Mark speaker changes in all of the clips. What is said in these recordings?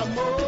Speaker 1: amor.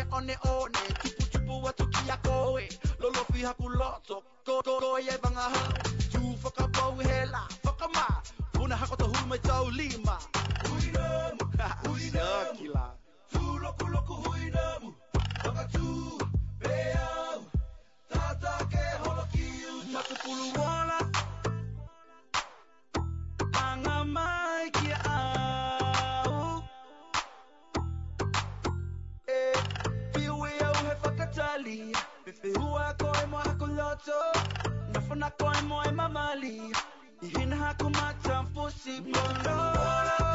Speaker 2: Sherehe oneone, chupuchupu watukia Lolofiha kuloto, hui Matupulu so nafuna kwa moyo mamali ihina hakumata mfusi mbondo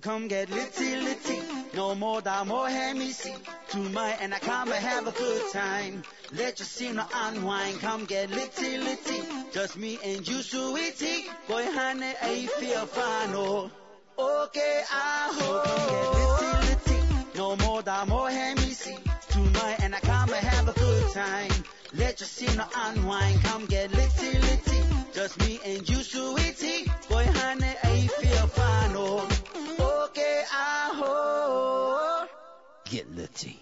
Speaker 3: come get litty, litty. No more da more hemi To Tonight and I come and have a good time. Let your sinner unwind. Come get litty, litty. Just me and you, sweetie. Boy, honey, I feel fine. Oh, okay, I hope. Come get litty, litty. No more da more hemi To Tonight and I come and have a good time. Let your sinner unwind. Come get litty, litty. Just me and you, sweetie. Boy, honey, I feel fine. Oh. Get litzy.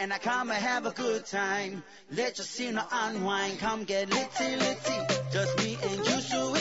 Speaker 3: and I come and have a good time. Let your sinner unwind, come get litty litty. Just me and you, so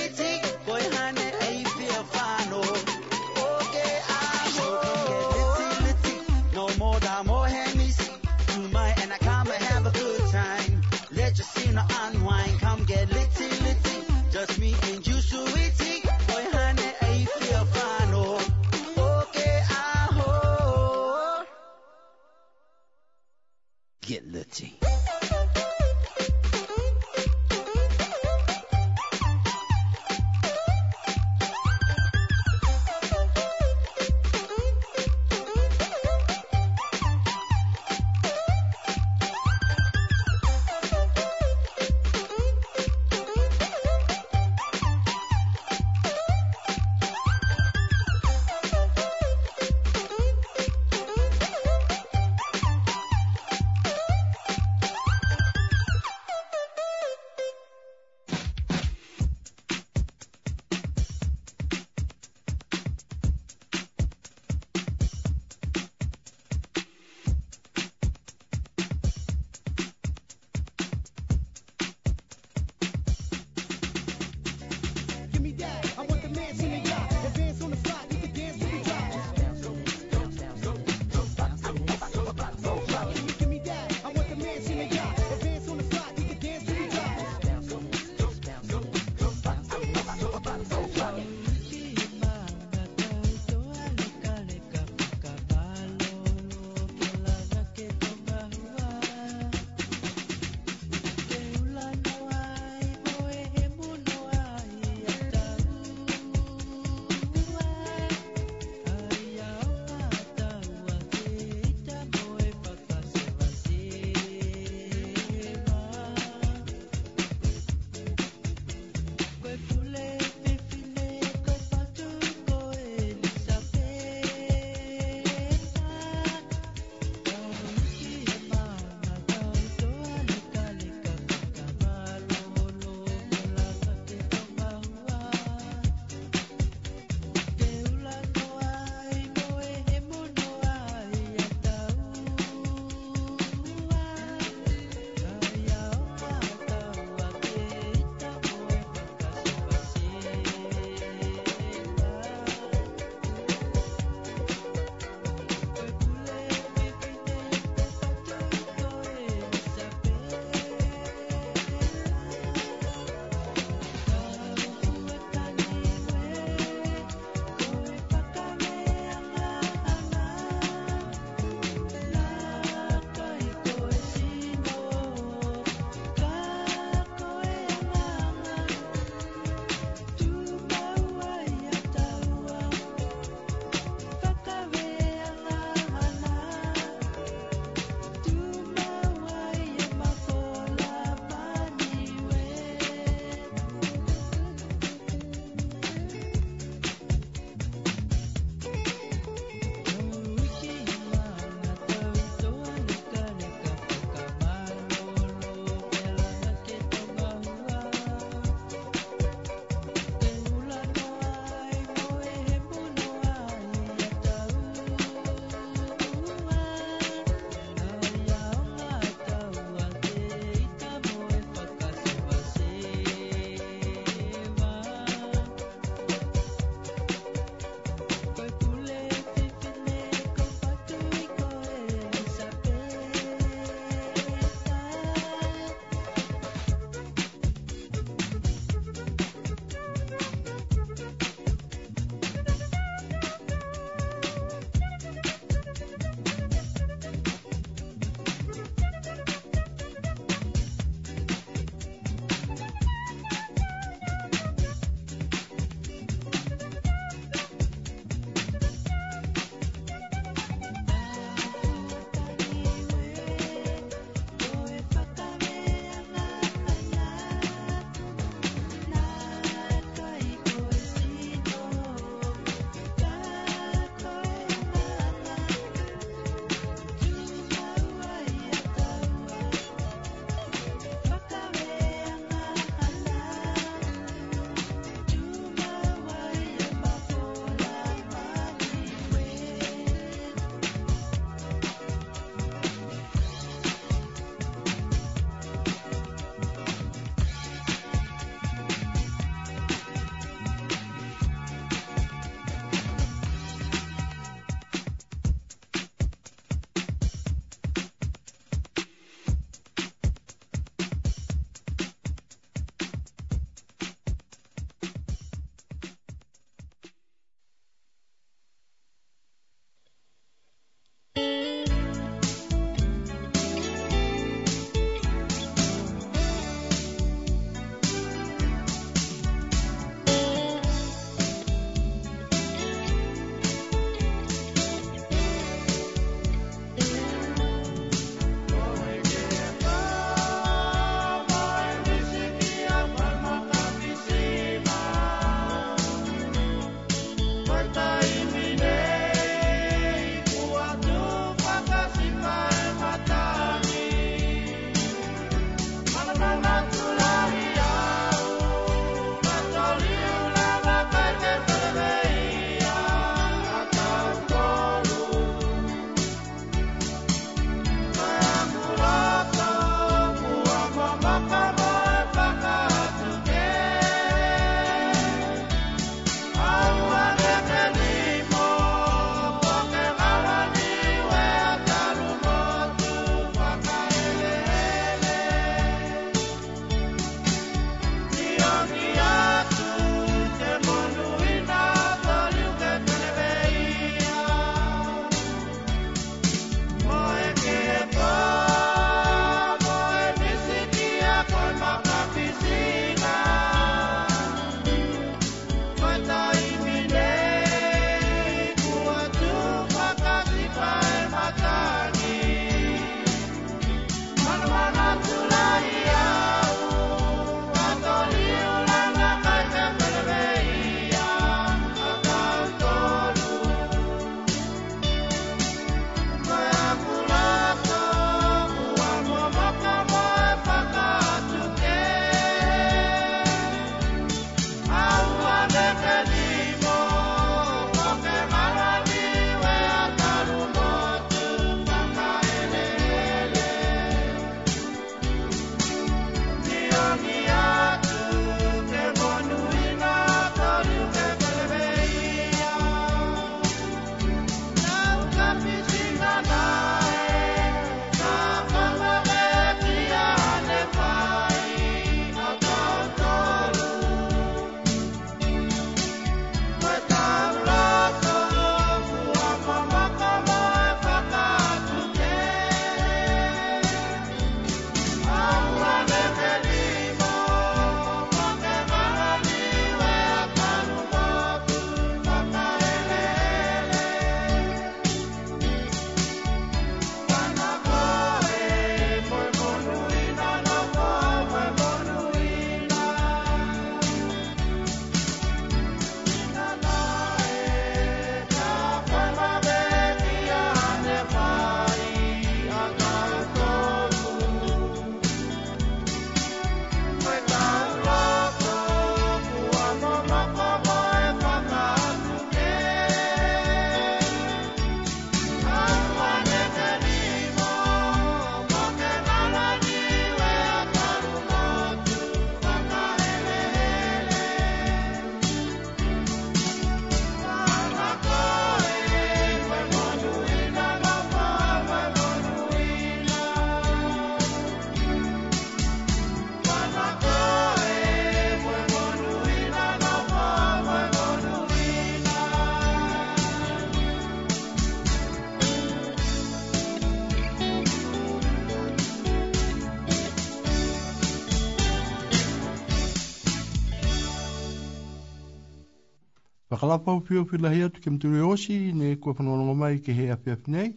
Speaker 4: whakalapa pio pio lahi atu ke mturi osi, ne kua panorongo mai ke hea api api nei,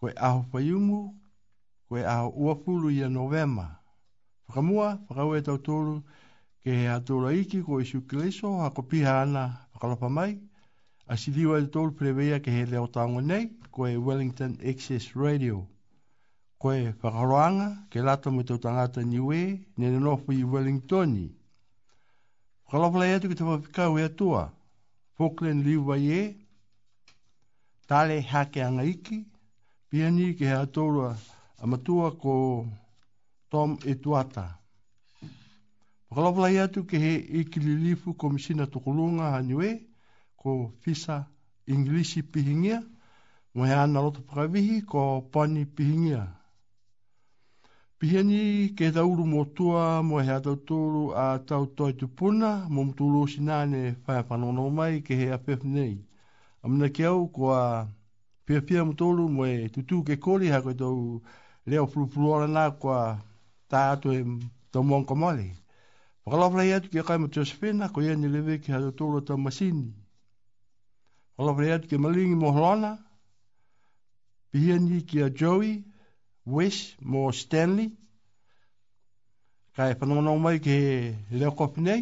Speaker 4: koe aho payungu, koe aho uapulu i novema. Whakamua, whakaue tau tōru, ke hea tōra iki ko isu kileso, hako piha ana whakalapa mai, a sidiwa e tōru preveia ke hea leo tango nei, koe Wellington Access Radio. Koe whakaroanga, ke lata mo tau tangata niwe, nene nofu i Wellingtoni. Whakalapa lai atu ke tawa e atua, e atua. Hoklen liwa ye, tale hake anga iki, pia ni ke hea tōrua a ko Tom Etuata. Pakalapala i atu ke he ikililifu komisina tukulunga haniwe ko Fisa Inglisi Pihingia, mo hea nalota ko Pani Pihingia. Pihingia. Pihani ke tauru mo tua mo hea tauturu a tau toi tupuna mo mtulu o sinane whaia panono mai ke hea pef nei. Amina ke au ko a pia pia mtulu mo e tutu ke kori ha e tau leo fulupuluara nā ko a tā atu e tau mong kamale. Whakalawhala hea tu ke kai mo Josephina ko ia ni lewe ke hea tauturu a tau masini. Whakalawhala hea tu ke malingi mo hrona. Pihani ke a Joey Wish Moore Stanley. Kai whanonga nō mai ke leo kopi nei.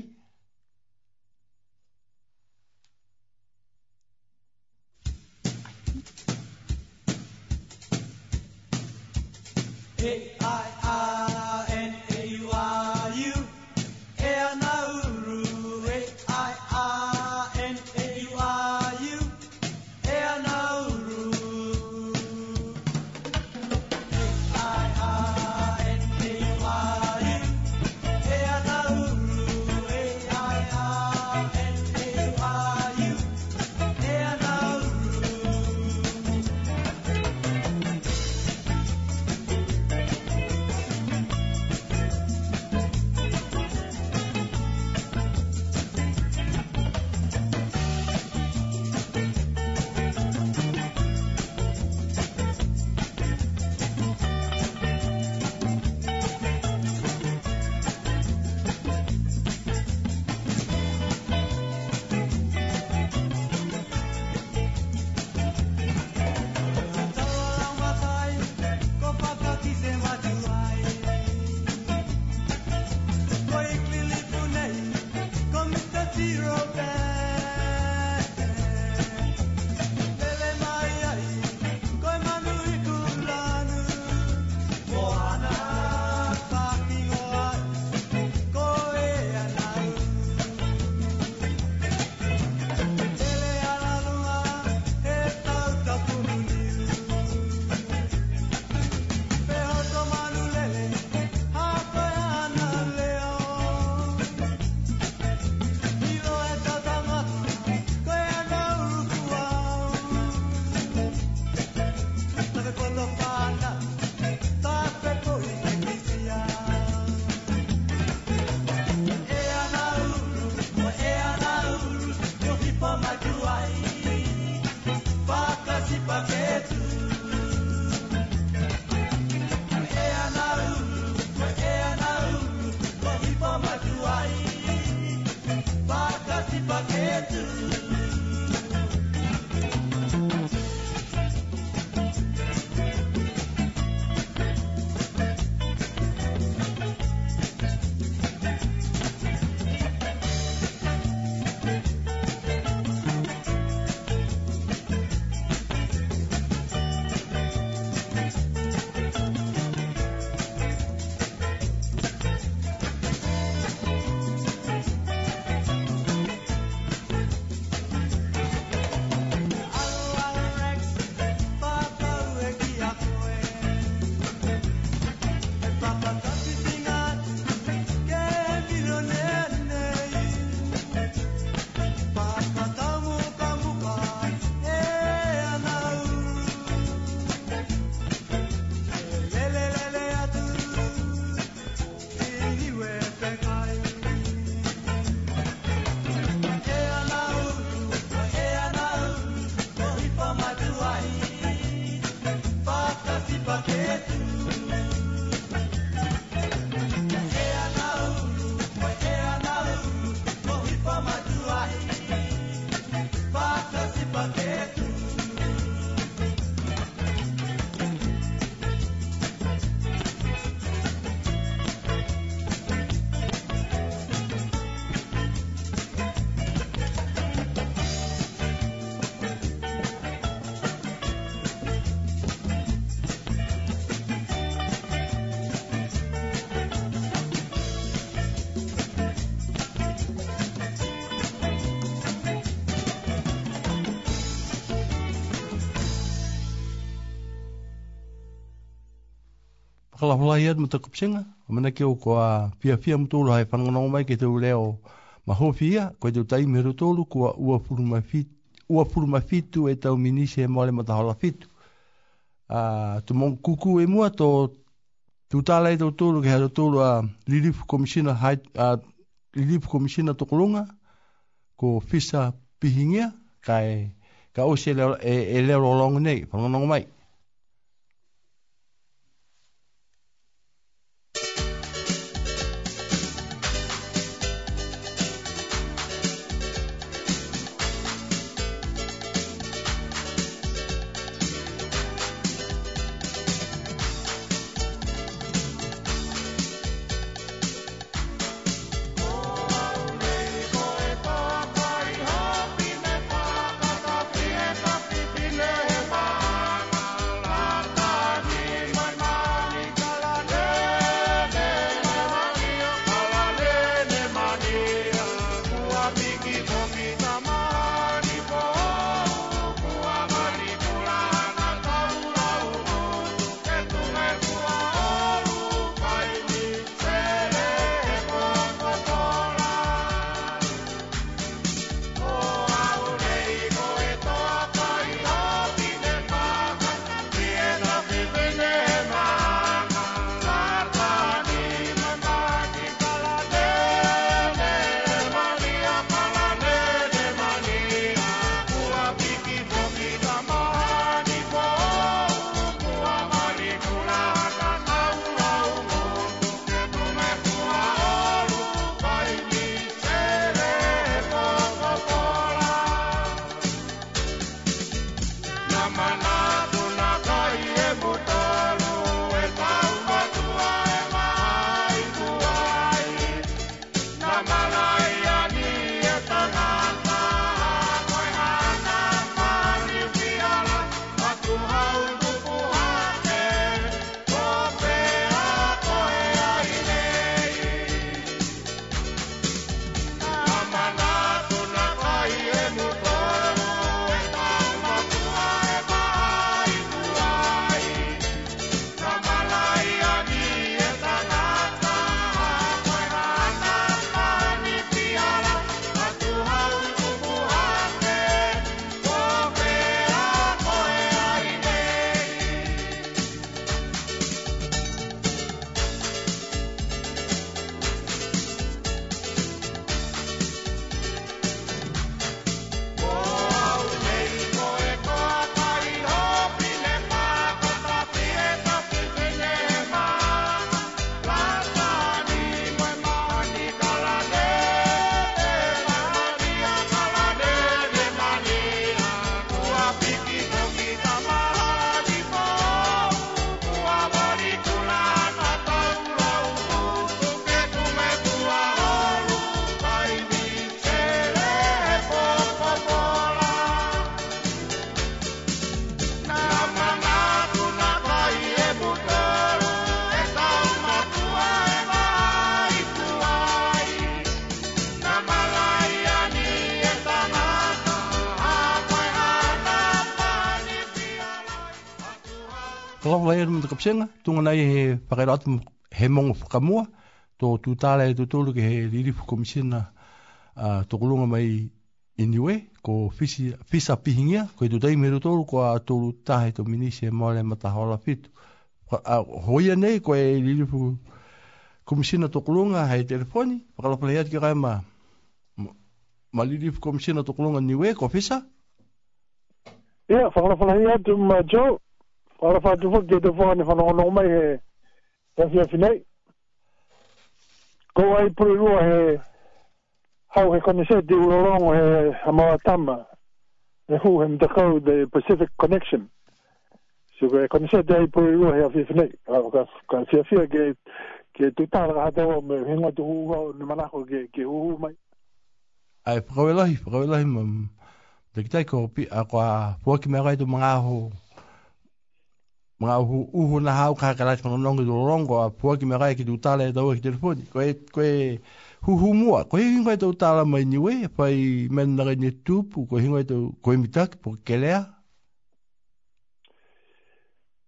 Speaker 4: whakalawhala i atu mata kupsenga. O mana ke o kua pia pia mutolo hai whanangona o mai ke teo leo ma hofi ia. Koe teo tai mehru tolu kua ua furuma fitu e tau minise e maole mata hola fitu. Uh, tu mong kuku e mua tō Tu tālai tau tōru ke hara tōru a Lilifu Komisina, hai, a Lilifu Komisina Tokolunga ko Fisa Pihingia kai ka ose e, e leo rolongu nei, whanonongo mai. ai rumu te kapsenga tunga nai he pakerat he mong kamua to tutala e tutulu ke he relief commissioner a kulunga mai iniwe ko fisi fisa pihingia ko tu dai meru tolu ko a tolu tahe to minise mole matahola a hoia nei ko e relief to kulunga he telefoni pakalo playat ki
Speaker 5: kaima
Speaker 4: ma relief to kulunga niwe ko fisa
Speaker 5: Yeah, whakalawhala hia tu ma Joe. Ora fa tu fuck de fuck ne fa no no mai he. Ya fi fi nei. Ko ai pro ru he. Hau he konese di u long he ama tama. E hu hem de ko de Pacific connection. Si ko konese de pro ru he fi fi nei. Ora ka ka fi fi ge ke tu ta ra ha de o me hen wa tu hu ho ne mana ko ge ke hu hu mai.
Speaker 4: Ai pro ru lai pro ru lai mam. Dekitai ko pi a ko a fuck me ra do mara ho mga uhu na hau ka ka rachi nongi do rongo a pua ki mga ki tutale e tau e ki telefoni ko e ko e hu hu mua ko e hingo tau tala mai niwe we pa i men na gani tupu ko hingo tau ko e mitak po ke lea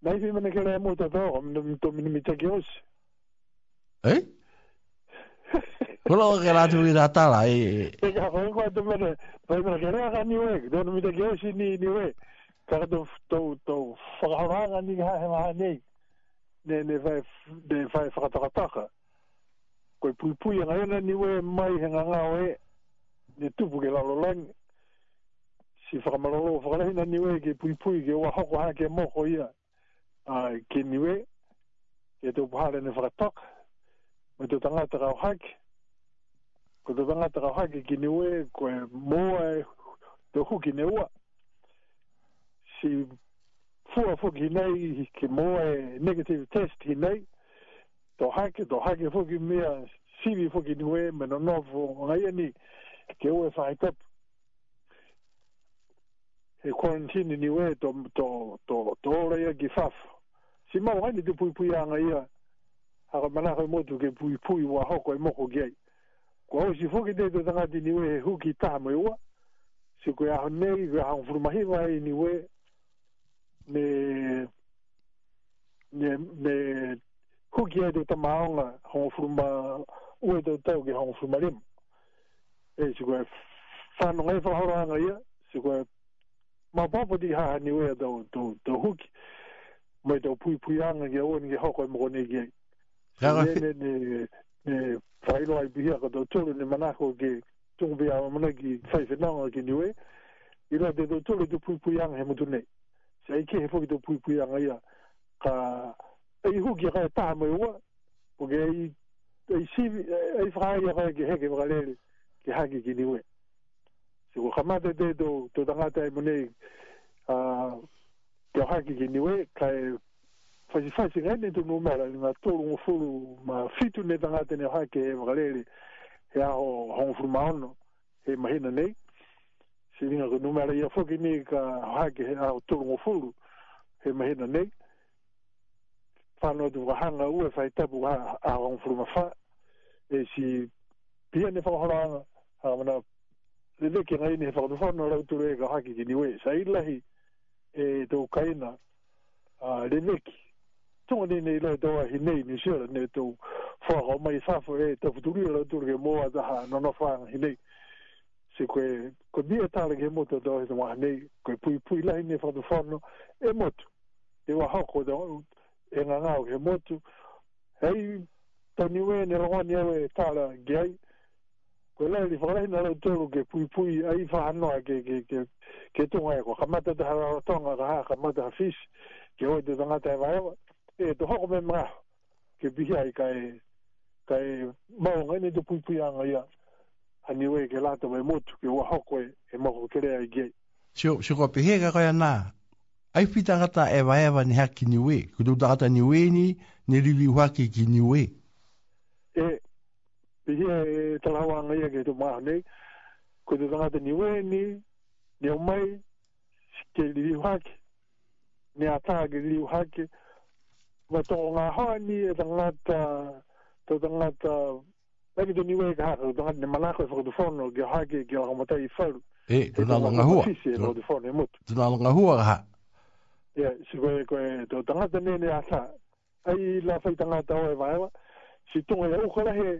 Speaker 4: nai
Speaker 5: fi mene ke lea mo ta tau am nam to mini
Speaker 4: mitak yos e eh? Kolo ke la tu ida tala e e ka ko ko to mene pa mene
Speaker 5: ke la ka ni we do mitak yos ni niwe. we Tak ada tu tu fakarang ni ha ha ha ni ni ni fai ni fai fakar taka. Kau pui pui yang ayana ni we mai hengang awe ni tu buke lalu lang. Si fakar malu fakar ayana ni we ke pui pui ke wah aku ha ke mo kau ya ah ke ni we ke tu bahar ni fakar tak. Metu tengah terau hak. Kau tu tengah terau hak ke ni we kau e mo eh tu hukine uah si fua fuki nei ki moe negative test hi nei to hake to hake fuki mea sivi fuki nue me no novo ngai ni ke ue whae top e quarantine ni ue to to to to ora ia ki faf si mau hai ni te pui pui anga ia haka manaka motu ke pui pui wa hoko e moko ki ai kua hosi fuki nei to tangati ni ue huki taha mai ua si kua aho nei kua aho furumahiwa hai ni ue me me me kukia te ta maonga hongo furuma ue te tau ki hongo furuma rima e si koe whanong e whaharanga ia si koe ma papa di ha ni ue tau tau tau huki mai tau pui pui anga ki aua ni hoko e mokone ki ai ne ne ne whaero ai bihia ka tau tolu ni manako ki tungu bia wa mana ki whaifenanga ki ni ue ila te tau tolu tu pui pui anga he mutu nei se ai ke he fokito pui pui anga ia ka ei huki ka e taha mai ua po ke ei ei ei whakai a ke heke waka lele ke haki ki niwe se ko kamate te to to tangata e monei ke haki ki niwe ka e Fasi fasi ngai ni tu numera ni ngatoro ngofuru ma fitu ni tangata ni haki e ya lele he aho hongofuru maono he mahina nei si ringa ko numera ia foki ni ka hake he au tolu ngu fulu he mahena nei whanua tu wahanga ue whai tapu a wang fulu ma wha e si pia ne whaohoranga a mana leke ngai ni he whakotu whanua rau tulu e ka hake ki ni we sa ilahi e tau kaina a leke tunga ni nei lai tau ahi nei ni sura ne tau whakao mai whafo e tau futuri mo tulu za moa taha nono whanga hi nei se koe koe mia tāra ke motu tō he tamaha nei koe pui pui lahi ne whatu whanu e motu e wa hako tō e ngā ngāo ke motu hei tani ue ne rawani awe tāra ge ai koe lahi li whakarahi nara tōru ke pui pui ai whahanoa ke ke ke ke tunga e koe kamata taha rara tonga raha kamata fish ke oi te tangata e waewa e tō hako me mga ke bihi ai ka e ka e maunga ne tō pui pui anga ia
Speaker 4: ani we
Speaker 5: ke lata mai motu ke wa hoko e, e mako kere a ge.
Speaker 4: Sio, sio ko pehe ka koya na, ai pita kata e wae ni haki niwe, we, kutu ta kata ni ni, ni rivi waki ki ni
Speaker 5: E, pehe e talawa nga ia ke tu maa ne, kutu ta kata ni ni, ni omai, ke rivi waki, ni ataa ke rivi waki, ma tō ngā hoa ni e tangata, tō tangata, tangata, Pai ki tōni wei ka haka, ko tōngani manako e whakatu whono, ki a hake, ki a hama tai i whau.
Speaker 4: E, tō nā longa hua. E tō nā e longa hua ka ha.
Speaker 5: Ia, si koe koe, tō tangata nene a sā. Ai la whai tangata oe vaewa, si tōngai au karahe,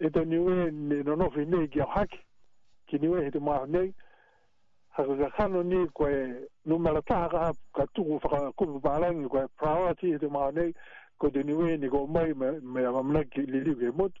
Speaker 5: e tōni wei ne nonofi nei ki a hake, ki ni wei he te maa nei, haka ka kano ni koe numera taha ka hap, ka tuku whakakupu pārangi koe priority he te maa nei, ko tōni wei ni koe mai me a mamanaki li liu ke motu.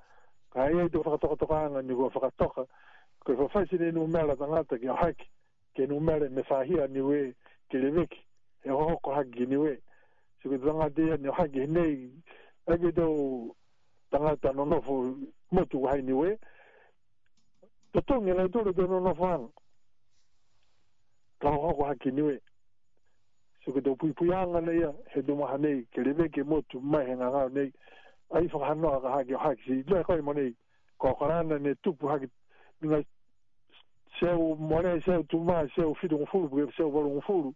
Speaker 5: Kai e te whakatoka toka anga ni kua whakatoka ko fa fai sine nu mela ta ngata ki a ke nu mela me whahia ni we ke le veki e hoho ko haki ni we si ko tanga dea ni haki he nei ake tau tangata no nofo motu ku hai ni we totongi lai tūre te no no anga ka hoho ko haki ni we si ko tau pui pui anga nei he du maha ke le veki motu mai he ngangau nei ai fa hanu ga ha ge ha ge si le ko mo ni ko korana ne tu pu ha ge ni ga se u mo ne se tu ma se u fi do fu bu se u bu fu lu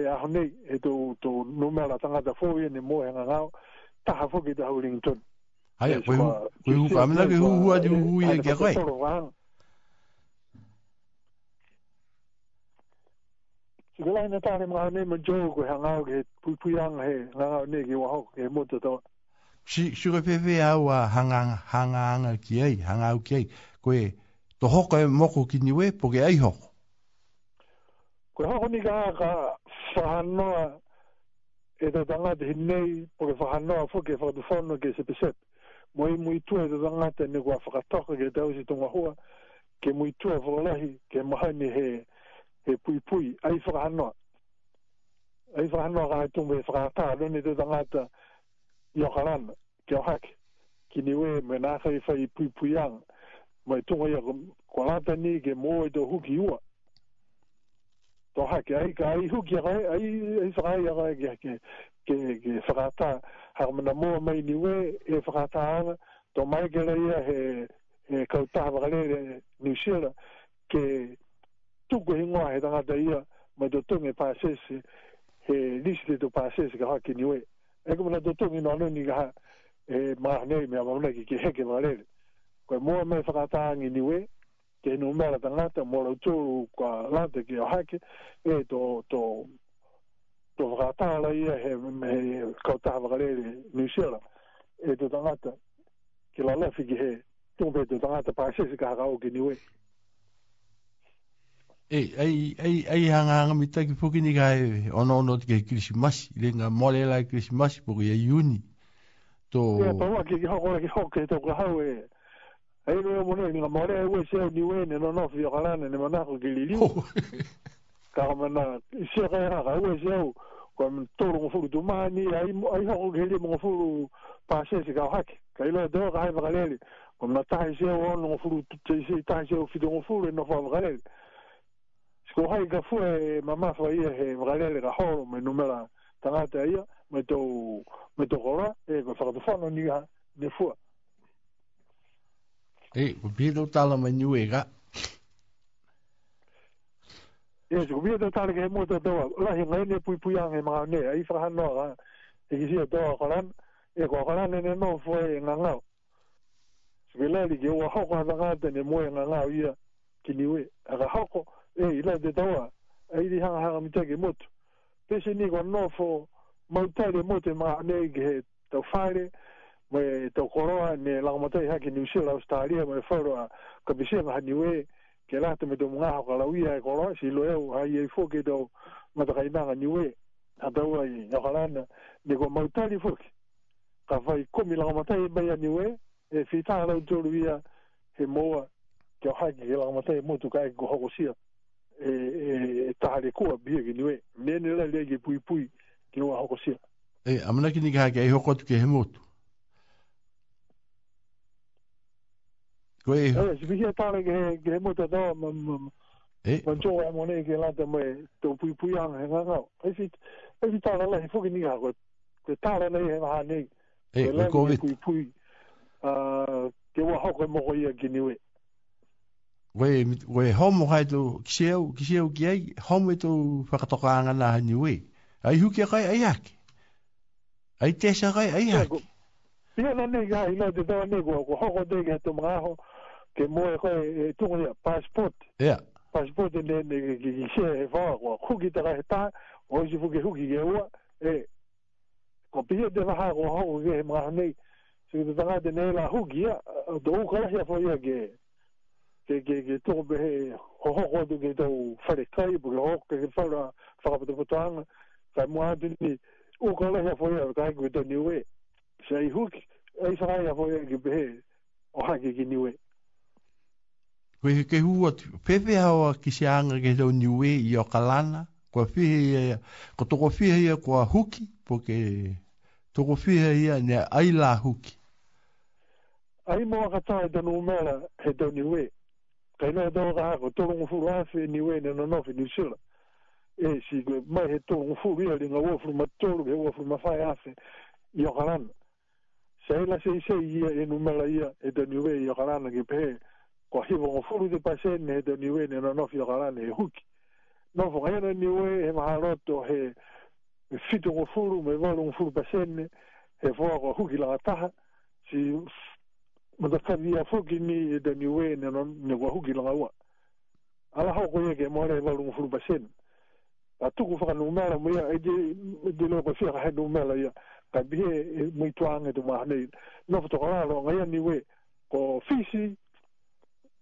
Speaker 5: e a ho ni e to to no me la tanga da fo ye ne mo nga ga ta ha fo ge da ulin ton
Speaker 4: ha ye ko ko u pa me na ge hu a di hu ye ge ko
Speaker 5: Sikulaina tāne mga hane ma jōku he ngāo ke pui pui anga he ngāo ne ki waho ke moto tawa
Speaker 4: si si ko pe pe au a hanga hanga anga ki ai hanga au ki ai ko e to hoko e moko ki ni we po ge ai ho
Speaker 5: ko hoko ni ga ga fahano e da danga de nei po ge fahano fo ke fo de fono ke se peset mo i mo i tu e da danga te ne gua fa to ke da usi to ngua ke mo i tu e vo lahi ke ma ni he e pui pui ai fahano ai fahano ga tu me fa ta ne de danga ta e yo kalan ke hak kini we menaka i fai pui puyang mai to ya kolata ni ge mo do huki u to hak ai kai huki ai ai ai sa ai ya ge ke ke ge frata har mena mo mai ni we e frata to mai ge le ya he he kauta vale ni shira ke tu go ngo ai da da ia mai do to me pa ses he lisi do pa ses ga hak ni we e ko na to to no no ni ga e ma ne me ma ki he ke vale ko mo me fa ta ni ni we te no me la tan ta mo lo to ko la te ki ha ke e to to to fa ta la ye he me ko ta va le ni se la e to tan ta ki la le fi ki he to be to tan ta pa se ka ga o ki ni we
Speaker 4: ei ei ei ei hanga hanga mita ki puki ni ga ono ono ki christmas le nga mole la christmas po ye uni to ya pa
Speaker 5: wa ki ho ki ho ke to ga hawe ei no mo ni nga mole we e se ni we ne no no fi ga lan ne mana ko ki li li oh. ka ma na se ga ra e ga we se o ko mo to ro fu du ma ni ai ai ho ke li mo fu pa se se ga ha ki ka ilo do ga ha ga le ko na ta se o no fu tu se ta se o fi do fu le no fa ga le ko hai ka fu e mama fo ia he galele ka ho me numera tangata ia me to me to gora e ko fa to ni ha de fu e,
Speaker 4: e ko bi do tala ma nyu e
Speaker 5: e ko bi do tala ke mo to to la he ngai ne pui pui ang e ma ne ai fra han no ga e ki si to ko lan e ko ko lan ne no fu e nganga. nga Sibilali ke ua hoko hana ngata ne moe nga ngau ia kiniwe. Aka hoko, e i la de tawa e i ha hanga mita ke motu pese ni kwa nofo mautare mot e maa nei ke he tau whare mai tau koroa ne lakamatai haki ni usia la ustaria mai whauroa ka bisea maha niwe ke rata me tau mga haka la uia e koroa si lo eu hai ei fo ke tau matakainanga niwe ha taua i nyokalana ne kwa mautare fo ke ka whai komi lakamatai e mai a we e fitaha lau toru ia he moa kia haki ke lakamatai motu ka eki kuhoko siapa
Speaker 4: e, e,
Speaker 5: e taha le kua bia ki niwe. Nene la lege pui pui ki nunga hoko sia.
Speaker 4: E, amana ki nika hake, e hoko atu ke hemotu. Koe e hoko.
Speaker 5: E, si vihia tāne ke hemotu atawa, ma, ma, ma, E. Man jo am e one ke la ta me to pui pui an he ga. E si e si ta la la fu ki ni ga. Te ta la nei ha nei. E la ko vit. Pui pui. Ah, ke wa ho ko mo ye ki ni we
Speaker 4: we we homo hai to kiseu kiseu ki ai homo to fakatoka nga na ni we ai huke kai ai ak ai te sa kai ai ak ni
Speaker 5: na ni ga ina de ba ni go ko ho de ga to ma ho ke mo e ko e to ni passport
Speaker 4: ya
Speaker 5: passport de ni ki ki se e va ko ku ki ta ga ta o ji fu ke hu ki ge wa e ko pi de ba ha ko ho ge ma ni se de ta ga de ne la hu ki ya do ko ya fo ya ge ke ke ke to be ho ho ho de do fare kai bu ho ke ke fara fara de botang ka mo de ni u ko le ho foi ka ke de ni we se i hook e sa ai ke be o ha ke
Speaker 4: ni we ko ke ke hu at pe pe ha o ki se ang ke do ni we i o kalana ko fi ko to ko fi he ko a hook po ke to ko fi he ia ne ai la hook Ai mō ka tāi
Speaker 5: tanu mēra he tāni wei kai nā tō ka hako, tō rungu furu hawhi ni wē ni anō nofi ni sila. E si koe, mai he tō rungu furu ia ringa wafuru ma tōru, he wafuru ma whai hawhi, i okarana. Sa ila se ise ia e numela ia e da ni wē i okarana ki pē, ko a hiwa furu te pasen he da ni wē ni anō nofi okarana e huki. Nofo ka hena ni wē he maha roto he fitu ngu furu, me wā rungu furu pasen he fua ko huki la taha, si ma da fa dia fo gi ni da ni we ne non ne wa hugi la wa ala ho e, ko ye e ke mo re ba lu fu ba sen a tu ku fa ka nu ma la mo ya e de de lo ko fi ha nu ma la ya ka bi e mo i twang e de ma ne no fo to ka la nga ya ni we ko fi si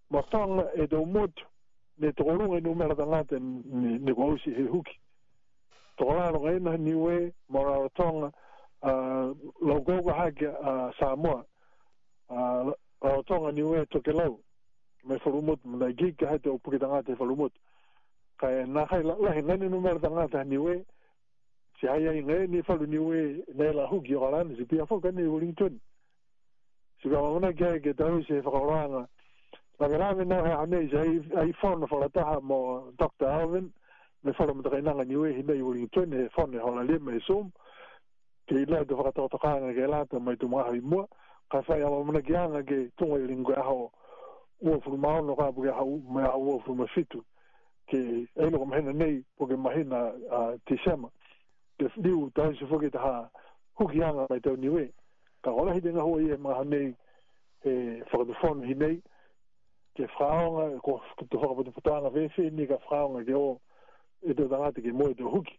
Speaker 5: ma tang e de mo tu ne to ro e nu ma la da la te ne ko si he hugi to ka la nga ni we ma ra tong a lo go ga ha ke a samoa a o tonga ni ue toke lau me wharumut mna i gig kahe te opuki tanga te wharumut ka e nā hai lahi nani numar tanga te ni ue si hai ai ngai ni wharu ni ue nei la huki o karani si pia fuka ni Wellington si ka mamuna ki hai ke tahu si e whakaroanga la ke rame nā hai hanei si hai whanu wharataha mo Dr. Alvin me wharu mta kai nanga ni ue hi nei Wellington e whanu e hola lima e sum ke ila te whakatoa tokaanga ke lata mai tu maha i mua ka fai awa mana ki anga ke tunga i lingua aho e ua furu maono ka puke hau mea aho ua furu mafitu ke eilo ka mahena nei ke mahena uh, tisema ke liu tahi se fuki taha huki anga mai tau niwe ka ola hi denga hua i e maha nei e whakatufonu hi nei ke whaonga ko tu whakapotiputanga vese ni ka whaonga ke o e te tangate ke moe te huki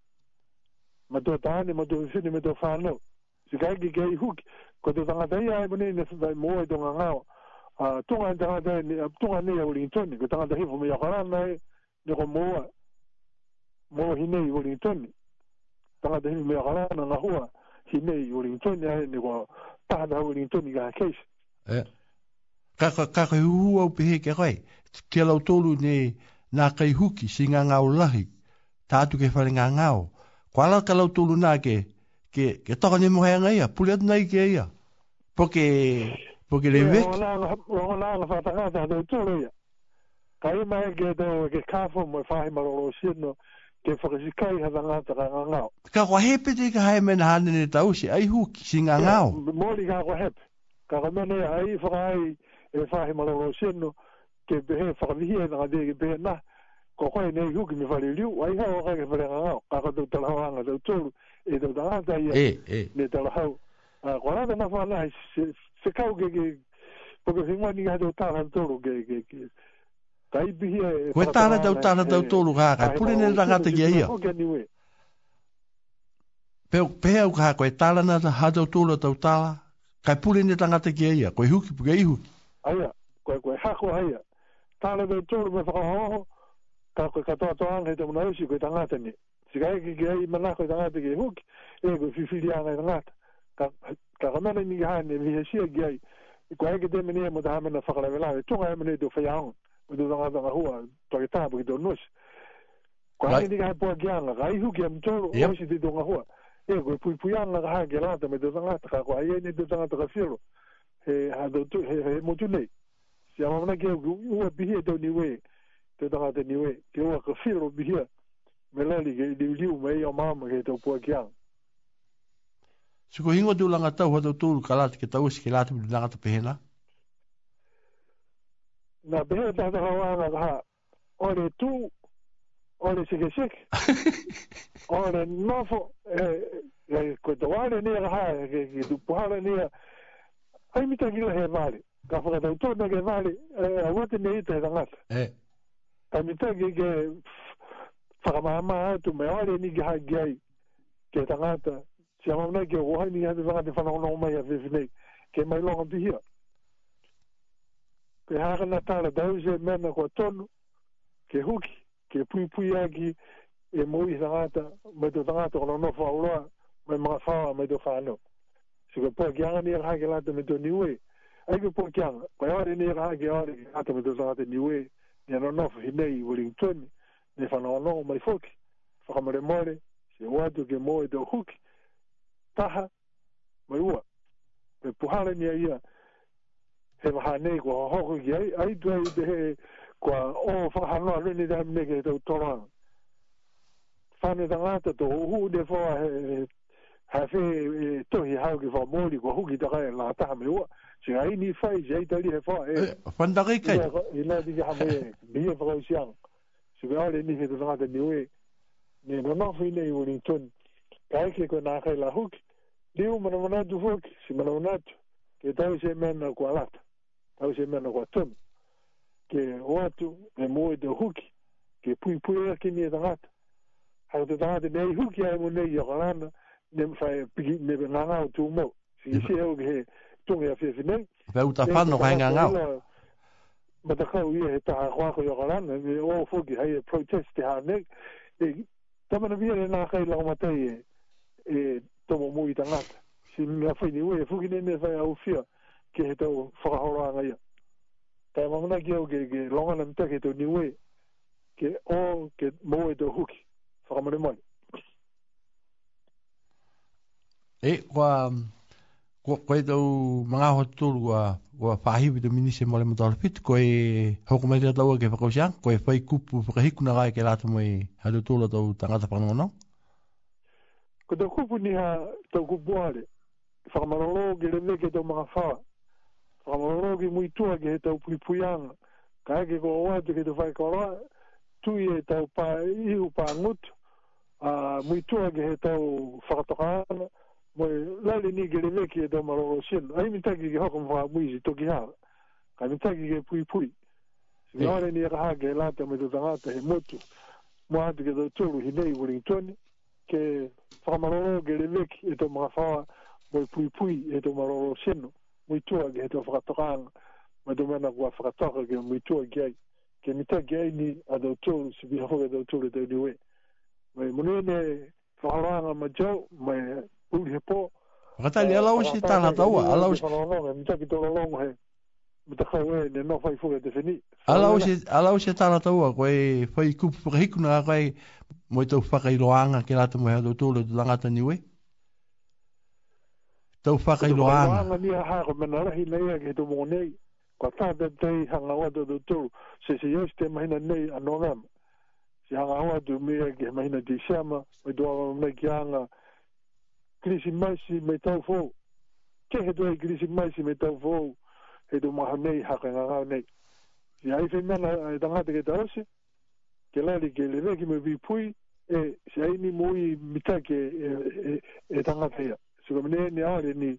Speaker 5: ma do ta ni ma do se ne ma do fa no si ga gi ga hu ko do ta ga dai mo ne ne sa mo e do ga ga a to ga ta ga dai ne to ga ne ya wo lin ton ko ta ga dai fo me ya ra na ne ko mo mo hi ne wo lin ton ne ta ga dai me ya ra na na hu a hi ne wo lin ton ne ne ko ta ga wo lin ton ga
Speaker 4: ke e ka ka ka ko hu o pe he ke ai ke lo to lu ne na kai huki singa ngau lahi tātu ke whare ngā ngāo kwa la kalau tulu na ke ke ke to ni mo he ngai ya pulia na ke ya poke poke le ve ke
Speaker 5: ro na na fa ta ta do tulu ya kai mai ke do
Speaker 4: ke
Speaker 5: ka fo mo fa ma ro si no
Speaker 4: ke
Speaker 5: fo si kai ha na ka nga ka
Speaker 4: ko he pe ka ha me na ni ta si ai hu si nga nga
Speaker 5: mo li ka ko he ka ka me ai fo e fa ma ro si ke be he fo li he na ga de ke kokoi koe nei huki me whare liu, ai hao kai ke whare ngangau, kako tau tala hau anga tau e tau tala hau tai e, me tala hau. Ko rata na whana hai, se kau ke ke, po ke whingwa ni ka tau tala tōru ke ke ke, kai bihi e...
Speaker 4: Koe tala tau tala tau tōru ka kai, pule nei rangata ki ahia. Peo pēa u ka koe tala na ha tau tōru tau tala, kai pule nei rangata ki ahia, koe huki puke ihu.
Speaker 5: ko koe koe hako aia, tala tau tōru me whakahoho, ka koe katoa toa ang hei te muna usi koe tangata ni. Si ka eke ki hei mana koe tangata ki huki, e koe fifiri anga i tangata. Ka kamele ni ki hai ni vihe shia ki hei, i koe eke teme ni e muta hamena whakara vela, e tunga e mene i te whai aung, i te tangata ngā hua, toa ki tāpu ki te unus. Ko hei ni ka hei pua ki anga, ka i huki am tōru, o si te tunga hua. E koe pui pui anga ka hai ki lata me te tangata, ka koe aie ni te tangata ka whiro, he motu nei. Si amamana ki hei, ua bihe tau ni wei, te taha te niwe, te ua ka whiro mihia, me lali ke iliu liu me ia māma ke te upua kia.
Speaker 4: Siko hingo te ulanga tau hata tūru ka lati ke tau ke lati mi nangata pehena?
Speaker 5: Nā pehena taha taha wāna taha, ore tū, ore sike sik, ore nofo, eh, eh, koe te wāne nia raha, eh, ke tu puhala nia, ai mita gila he māle, ka whakatau tūna ke māle, a wate me ita he nangata.
Speaker 4: Eh.
Speaker 5: Tani tā ki ke whakamahama atu me ore ni ki haki ai ke tangata. Si a mamna ke o haini hati whakate whanakonoko mai a whiwhinei ke mai longa pihia. Pe hākana tāra dauze mena kua tonu ke huki, ke pui pui aki e mui tangata me tu tangata kona nofa uloa me mga whawa me tu whanau. Si kua pua ki anga ni a hake lata me tu niwe. Ai kua pua ki anga, kua ore ni a hake ore ki lata me tu tangata niwe. Ai ia nonofo he mea i walingtoni me whanaonoa mai foki whakamaremore se wadu ke moe te huki taha mai ua me puhara mea ia he waha nei kua hoko ki ai ai tu ai te he kua o whahanoa rene te hamne ke tau toranga whane tangata to uhu ne whaha he hawhi tohi hau ki whamori kua huki takai la taha mai ua si ai ni fai je ai tari fa e fanda eh. eh, kai kai ina di ja me bi e fro sian si ga le ni he te nga te ni we ni no no fi le u ni ton kai ke ko na kai la huk di u mana mana du huk si mana mana tu ke tau se men na ku alat tau se men na ku ton ke o atu e mo e te huk ke pui pui e ki ni e nga tu ha te nga te nei huk ya mo nei ya ko lana ne mfa e pi ne nga nga tu mo si si e u ke he tunga ya
Speaker 4: fiasi mei. Pea uta whano kai ngā ngau. Ma ta
Speaker 5: kau ia he taha kwako yo karana, e me o fuki hai e protest te hane. E, tamana vien e nā kai lako matai e, e tomo mui ta ngata. Si mea whai ni ue, e fuki nene whai au fia, ke he tau whakahora anga ia. Tai mamana ki au ke, ke longana mta ke tau ni ue, ke o ke mō e tau huki, whakamare mai.
Speaker 4: E, kwa... Um ko ko to mga hotul wa wa fahi bi mini se mole motor fit ko e hoko me da wa ke ko sha ko e fai kup pu ka hiku na ga ke lat moi ha do tula to tanga ta pano no
Speaker 5: ko to kup ni ha to ku boare fa maro ge le me ke to mga fa fa maro ge mui tu ge to pu pu yang ka ge ko wa te ke to fai ko ra tu ye to pa i u pa ngut a mui tu ge to fa to ka mo lali ni gele me ki do maro sin ai mi tagi ki hokum fa mu isi toki ha ka mi tagi ki pui pui si yeah. ni ra ha ge la te me do tanga te motu mo ha te do tulu hi nei wellington ke fa maro gele me ki do ma fa mo pui pui e do maro sin mo tu ge do fa tokang ma do mena kwa fa tok ge mo tu ge ke mi tagi ai ni a do tulu si bi ho ge do tulu te ni we mo ni ne Fahoranga majau, mai uri he
Speaker 4: pō. Whakatali,
Speaker 5: ala usi tāna taua, ala usi. Mita ki tōra longa he, mita kai wē, e, ne no whai fuga te whini.
Speaker 4: Ala usi, ala usi tāna taua, koe whai kupu pukahikuna a koe, moi tau
Speaker 5: whakailoanga
Speaker 4: ke rata mohe ato tōle tu langata niwe. Tau whakailoanga. Tau whakailoanga ni a hāko mena
Speaker 5: rahi nei a ke tō mō nei. Kwa tā tētai hanga wata tō tōru, se se yos te mahina nei a nōrama. Si hanga wata mea ke mahina te siama, mai tō awa mei ki hanga, grisi maisi me tau fau. Ke he doi grisi maisi me tau fau, he do maha mei haka ngā nei. Si ai whi nana e eh, tangata ke tausi, ke lari ke le reki me vi pui, e si ai ni mui mita ke e, e, e tangata ia. Si kamene ni aare ni,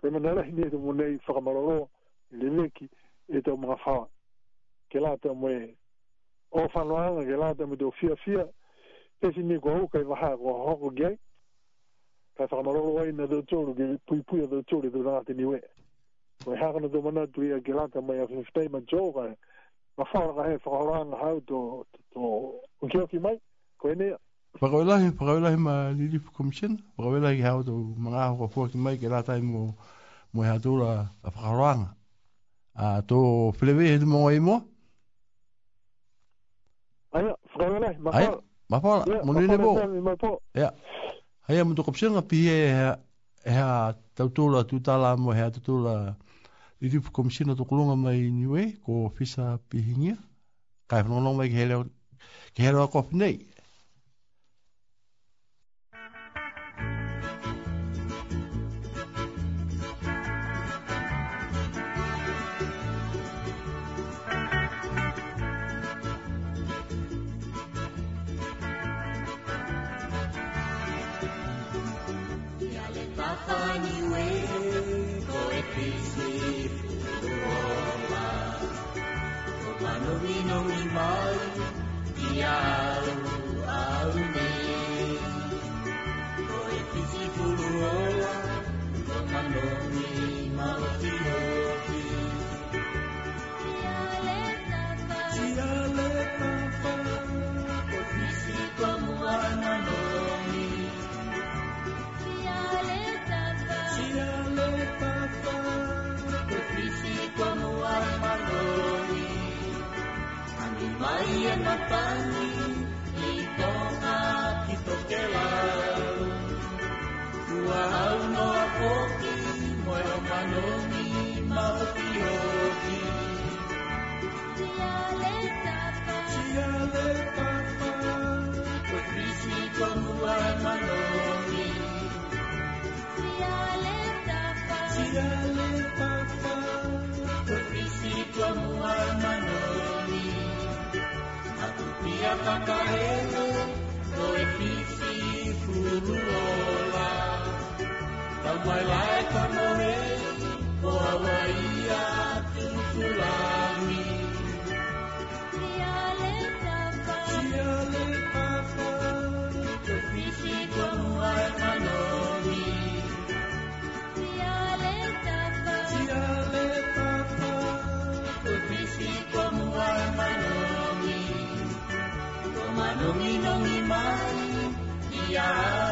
Speaker 5: kama narahi ni e tomo nei whakamararo, le reki e tau mga whawa. Ke lata moe, o whanoanga ke lata moe do fia fia, e si ni kua hukai waha kua hoko gei, fa maro roi na do tōru, ke pui pui do dhau do dhau nāte niwe. ha kana do mana tui a gilata mai a whiwhitei ma tō, kai ma whāraka he whakaranga hau tō
Speaker 4: unkioki mai, koe nea. Whakaulahi, whakaulahi ma Lilipu Komisen, whakaulahi ki hau tō mga ahoka puaki mai, ke rātai mo ha hea tūra a whakaroanga. A to plewe he tu mō e mō? Aia, whakaulahi, ma whakaulahi. Aia, ma whakaulahi, mō nene bō. Ia, ma Hei, a mtoko pisenga pihe e tautola tu tala mo e tautola i tupu komisina to mai niwe ko fisa pihingia. Kai whanonga mai ke hele ako pinei.
Speaker 6: Novinou i malý diálom. María Natani y toha kitokela. Kuahau no apoki, muero kanoni mahotioti. Chiale tapa, chiale tapa, pues krisi como manoni. Chiale tapa, chiale tapa. Acacarezo, though it beats the Furuola. But my life I'm already, for Hawaii, Yeah.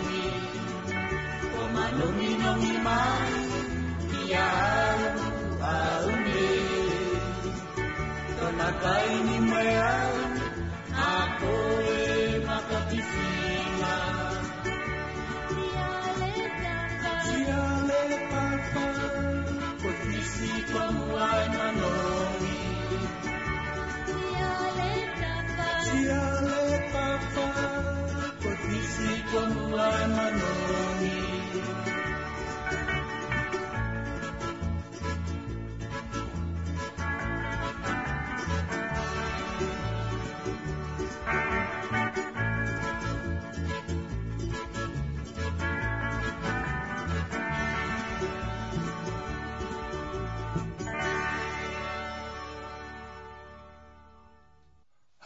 Speaker 6: ni mayari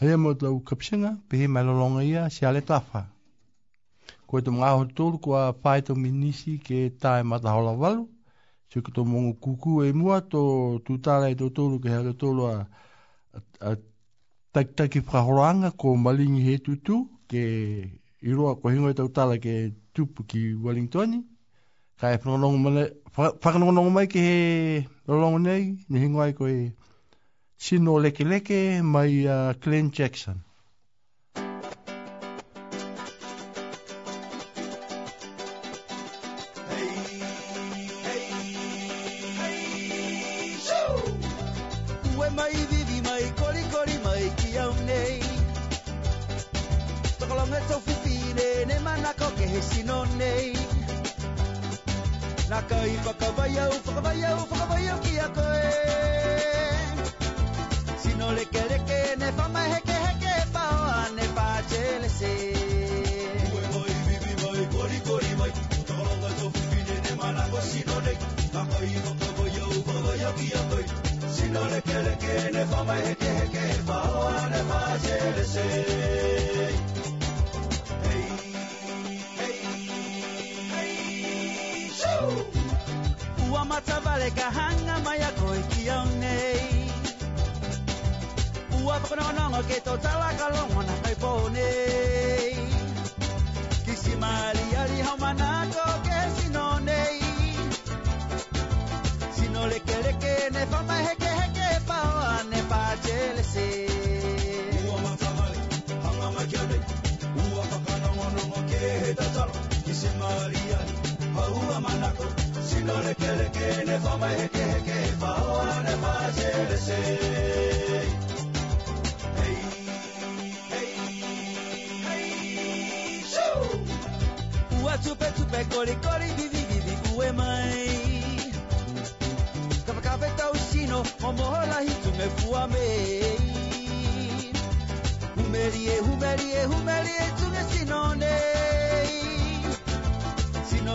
Speaker 4: Hele mo tau kapsinga, pehe malolonga ia, si ale tafa. Ko e tum ngaho tolu ko a whae tau minisi ke tae matahola walu, si ko tau mongu kuku e mua, to tutara e tau tolu ke hale tolu a, a, a taktaki whahoranga ko malingi he tutu, ke iroa ko hingoi e tau tala ke tupu ki Wellingtoni, ka e mai ke he lolongo nei, ni hingoi ko e... sino leke leke mai uh, Glenn Jackson.
Speaker 7: nefa manako sindolekeleke nefa mahekeheke paoa nefaselese uwatupetupe kolikoli vivivivi uwemai kavakaveta usino omoholahi tumefuamei humelie humelie humelie tungesinonei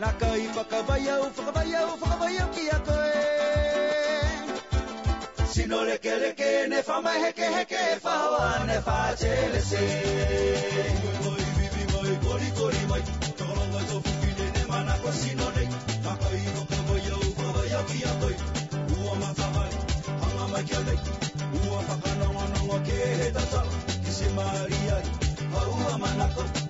Speaker 7: Nā kai whakawai au, whakawai au, whakawai au ki a koe Sino leke leke, ne whamai heke heke, e whahawa ne whātelesi Moi, bibi, moi, kori, kori, moi, tōrongai tō whuki ne ne mana ko sino nei Nā kai whakawai au, whakawai au ki a koe Ua matamai, hanga mai kia nei Ua whakanawa nawa ke he tatala Ki se maria, hau a manako Ua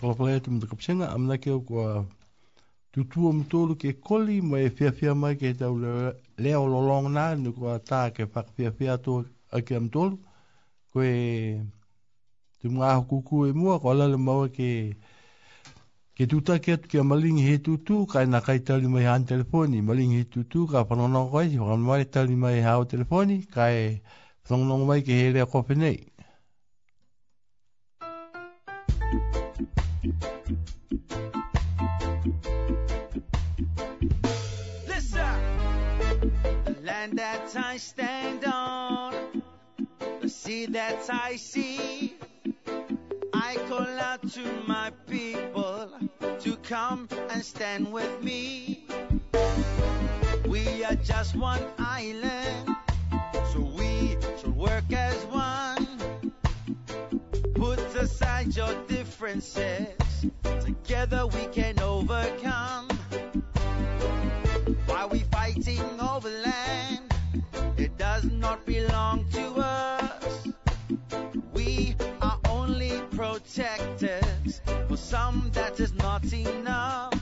Speaker 8: whakalapalai atu mta kapisenga, amna ke au kua tutu am tolu ke koli, mo e fia fia mai ke tau leo lolong na, ni kua tā ke whaka fia fia atu a ke am tolu, ko e te mga aho kuku e mua, ko alale maua ke ke tuta ke atu ke malingi he tutu, ka ina kai tali mai han telefoni, malingi he tutu, ka panonong koe, si whakamu mai tali mai hao telefoni, ka e thongnong mai ke he lea kofi nei. thank you Listen,
Speaker 9: land that I stand on, the sea that I see. I call out to my people to come and stand with me. We are just one island, so we should work as one your differences. Together we can overcome. Why we fighting over land? It does not belong to us. We are only protectors. For some that is not enough.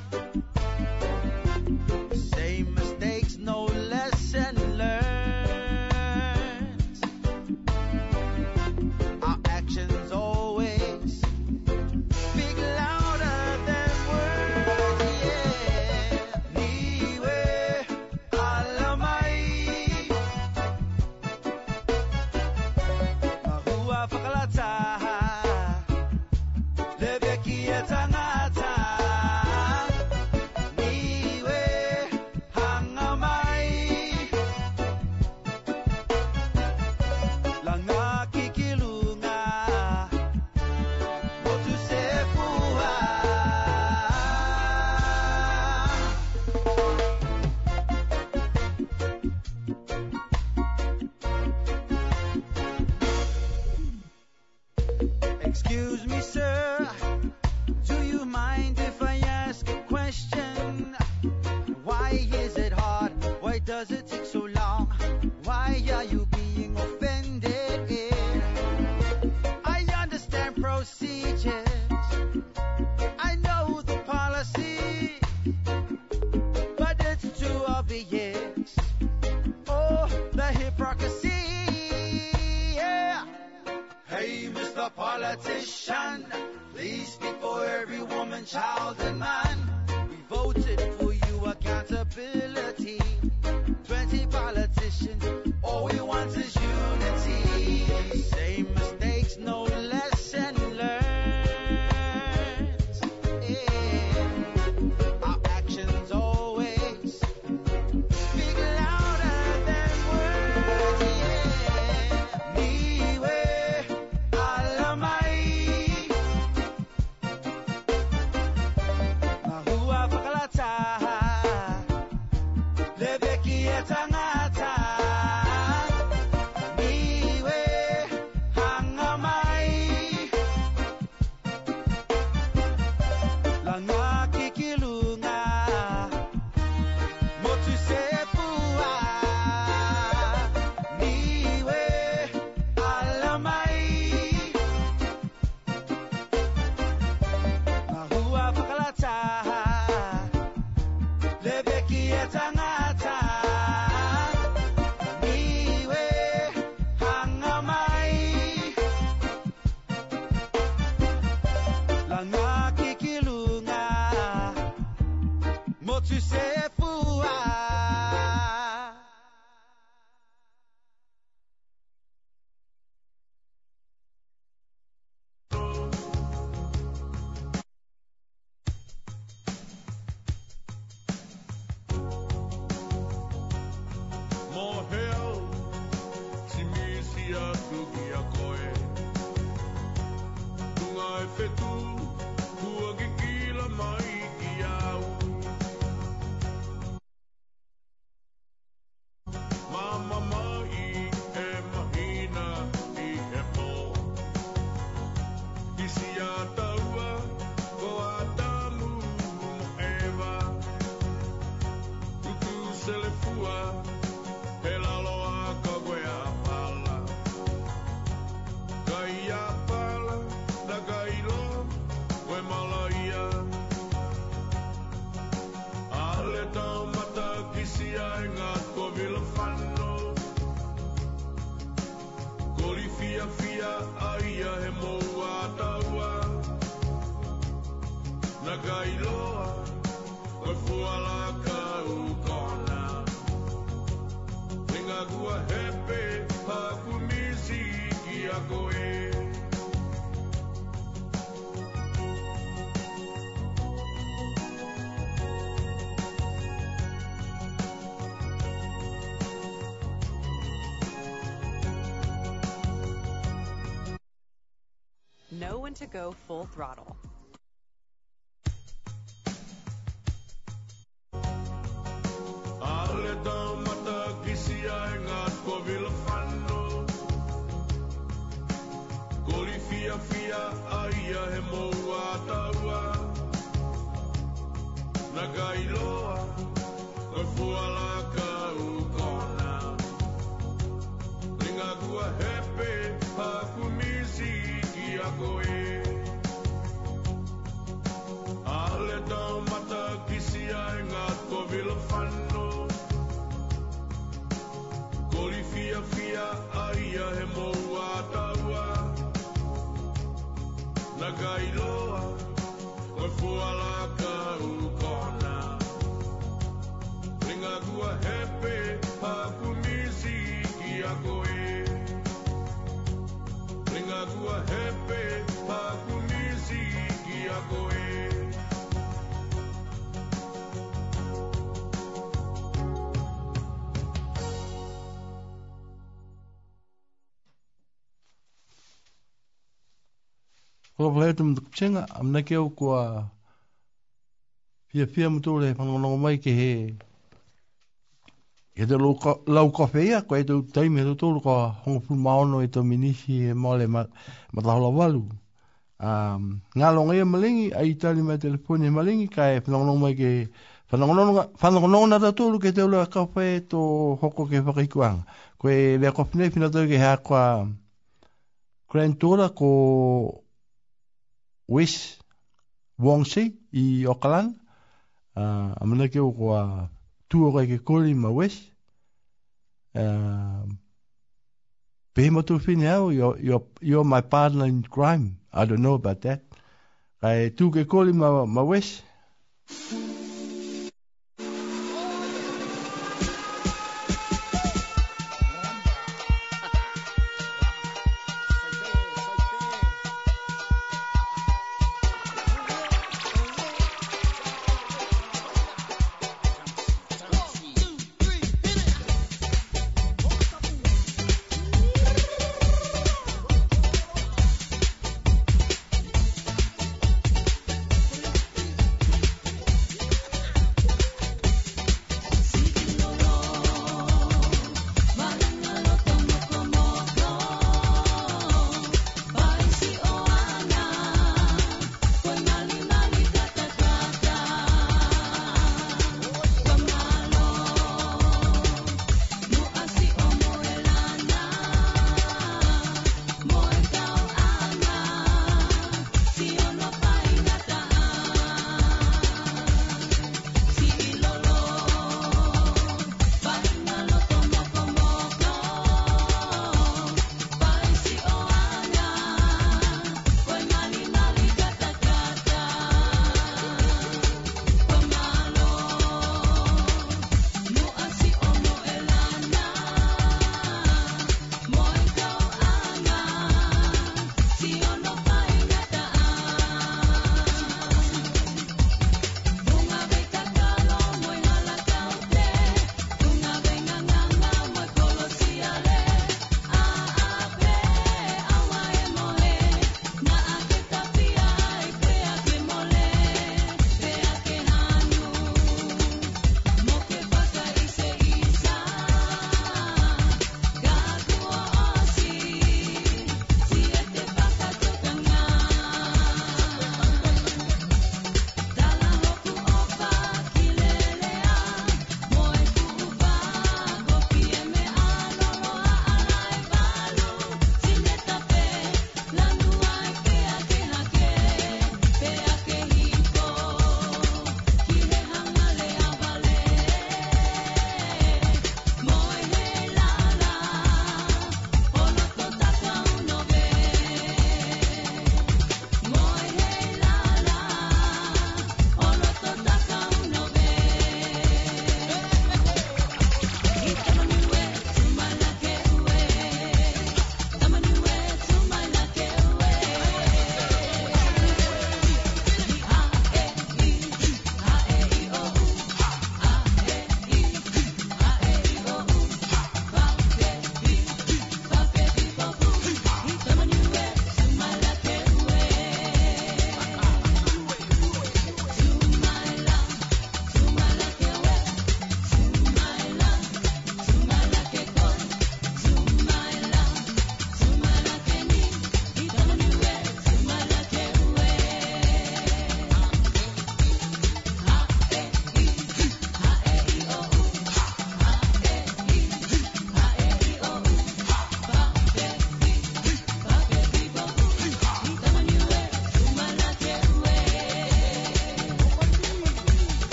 Speaker 9: does it take so long? Why are you being offended? I understand procedures. I know the policy, but it's too obvious. Oh, the hypocrisy. Yeah. Hey, Mr. Politician, please speak for every woman, child, and man. We voted for you accountability. 20 politicians. All we want is unity. Same mistakes, no
Speaker 10: Chagua Hepe, Hakumisi, Know when to go full throttle.
Speaker 8: tenga amna keo kua pia pia mutu le panonongo mai ke he e te lau kofeia ko e tau taimi e tau tōru kua hongo ma maono e tau minisi e mole matahola walu um, ngā longa ia malingi a i tali mai telefoni e malingi ka e panonongo mai ke Whanakonongo na ta tūru ke te ulua kawhae tō hoko ke whakaikuanga. Koe lea kofinei pina tau ke ha kwa Grand ko wis wongsi i Auckland uh, amana ke wa tuore ke koli ma wis uh, be mo tu fin now my partner in crime I don't know about that kai tu ke koli ma ma wish.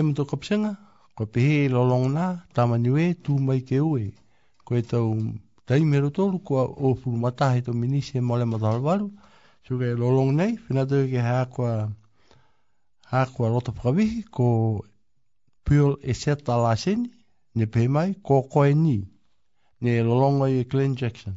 Speaker 8: lema tō kapisenga, ko pehe i e lolong nā, tāma niwe, tū mai ke ue. Ko e tau tai mero tōru, ko a ōpuru matahe tō minise e mo lema tālwaru, tū kei lolong nei, whina tō ke hākua, hākua rota pakawihi, ko piol e seta lāseni, ne pēmai, ko koe ni, ne lolongo i Glenn Jackson.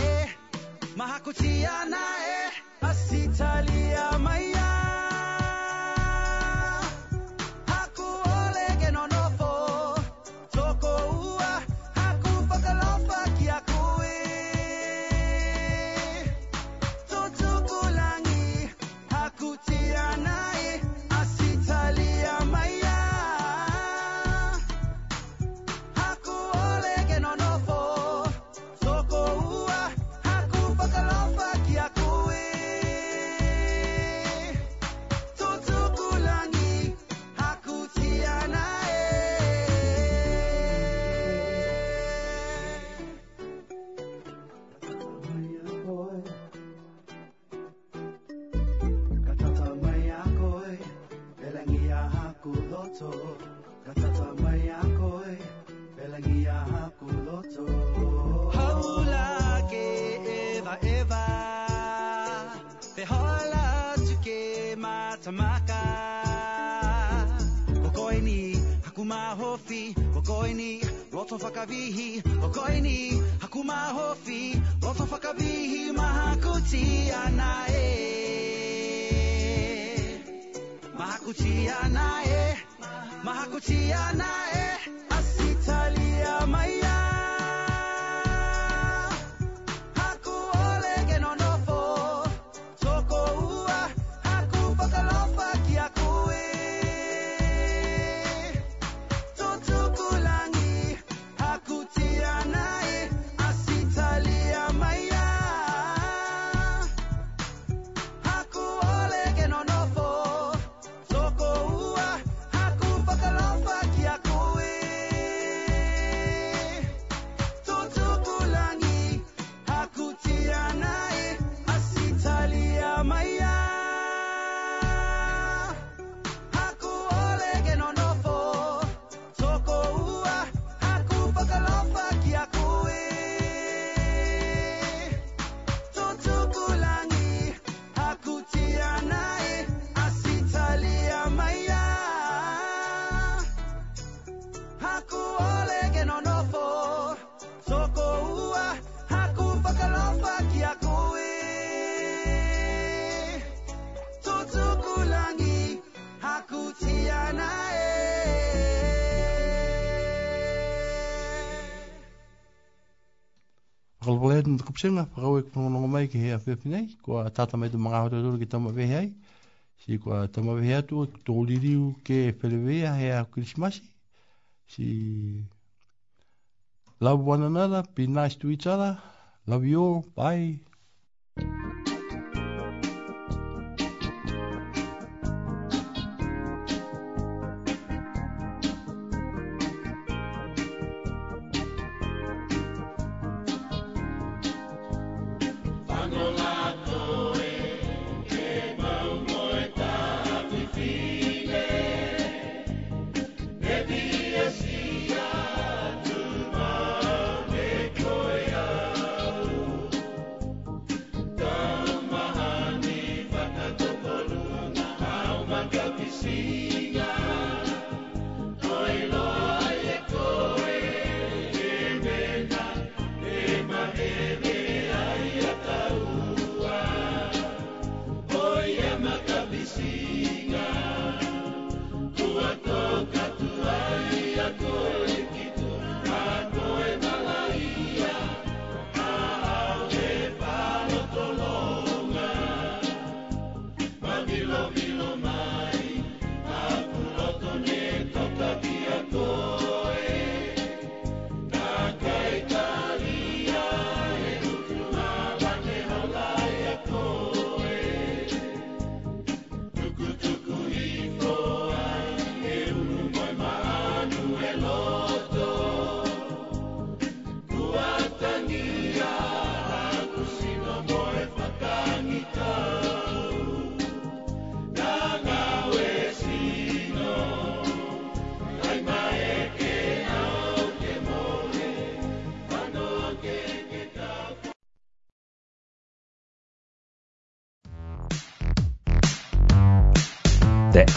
Speaker 11: mahakutia naye asitalia maya loto Katatambay ako'y Pelangia aku loto Haula ke eva eva Te hola tuke matamaka Okoy ni hakumahofi Okoy ni loto fakavihi Okoy ni hakumahofi Loto fakavihi mahakuti anae Mahakuti anae mahakutia naye asitalia mai
Speaker 8: mata kupsenga pa kawe kuno nongo mai ke hea pepe nei kua tata mai tu mga hoto tolu ke tama vehe ai si kua tama vehe atu toliriu ke pelewea hea krismasi si love one another be nice to each other love you all bye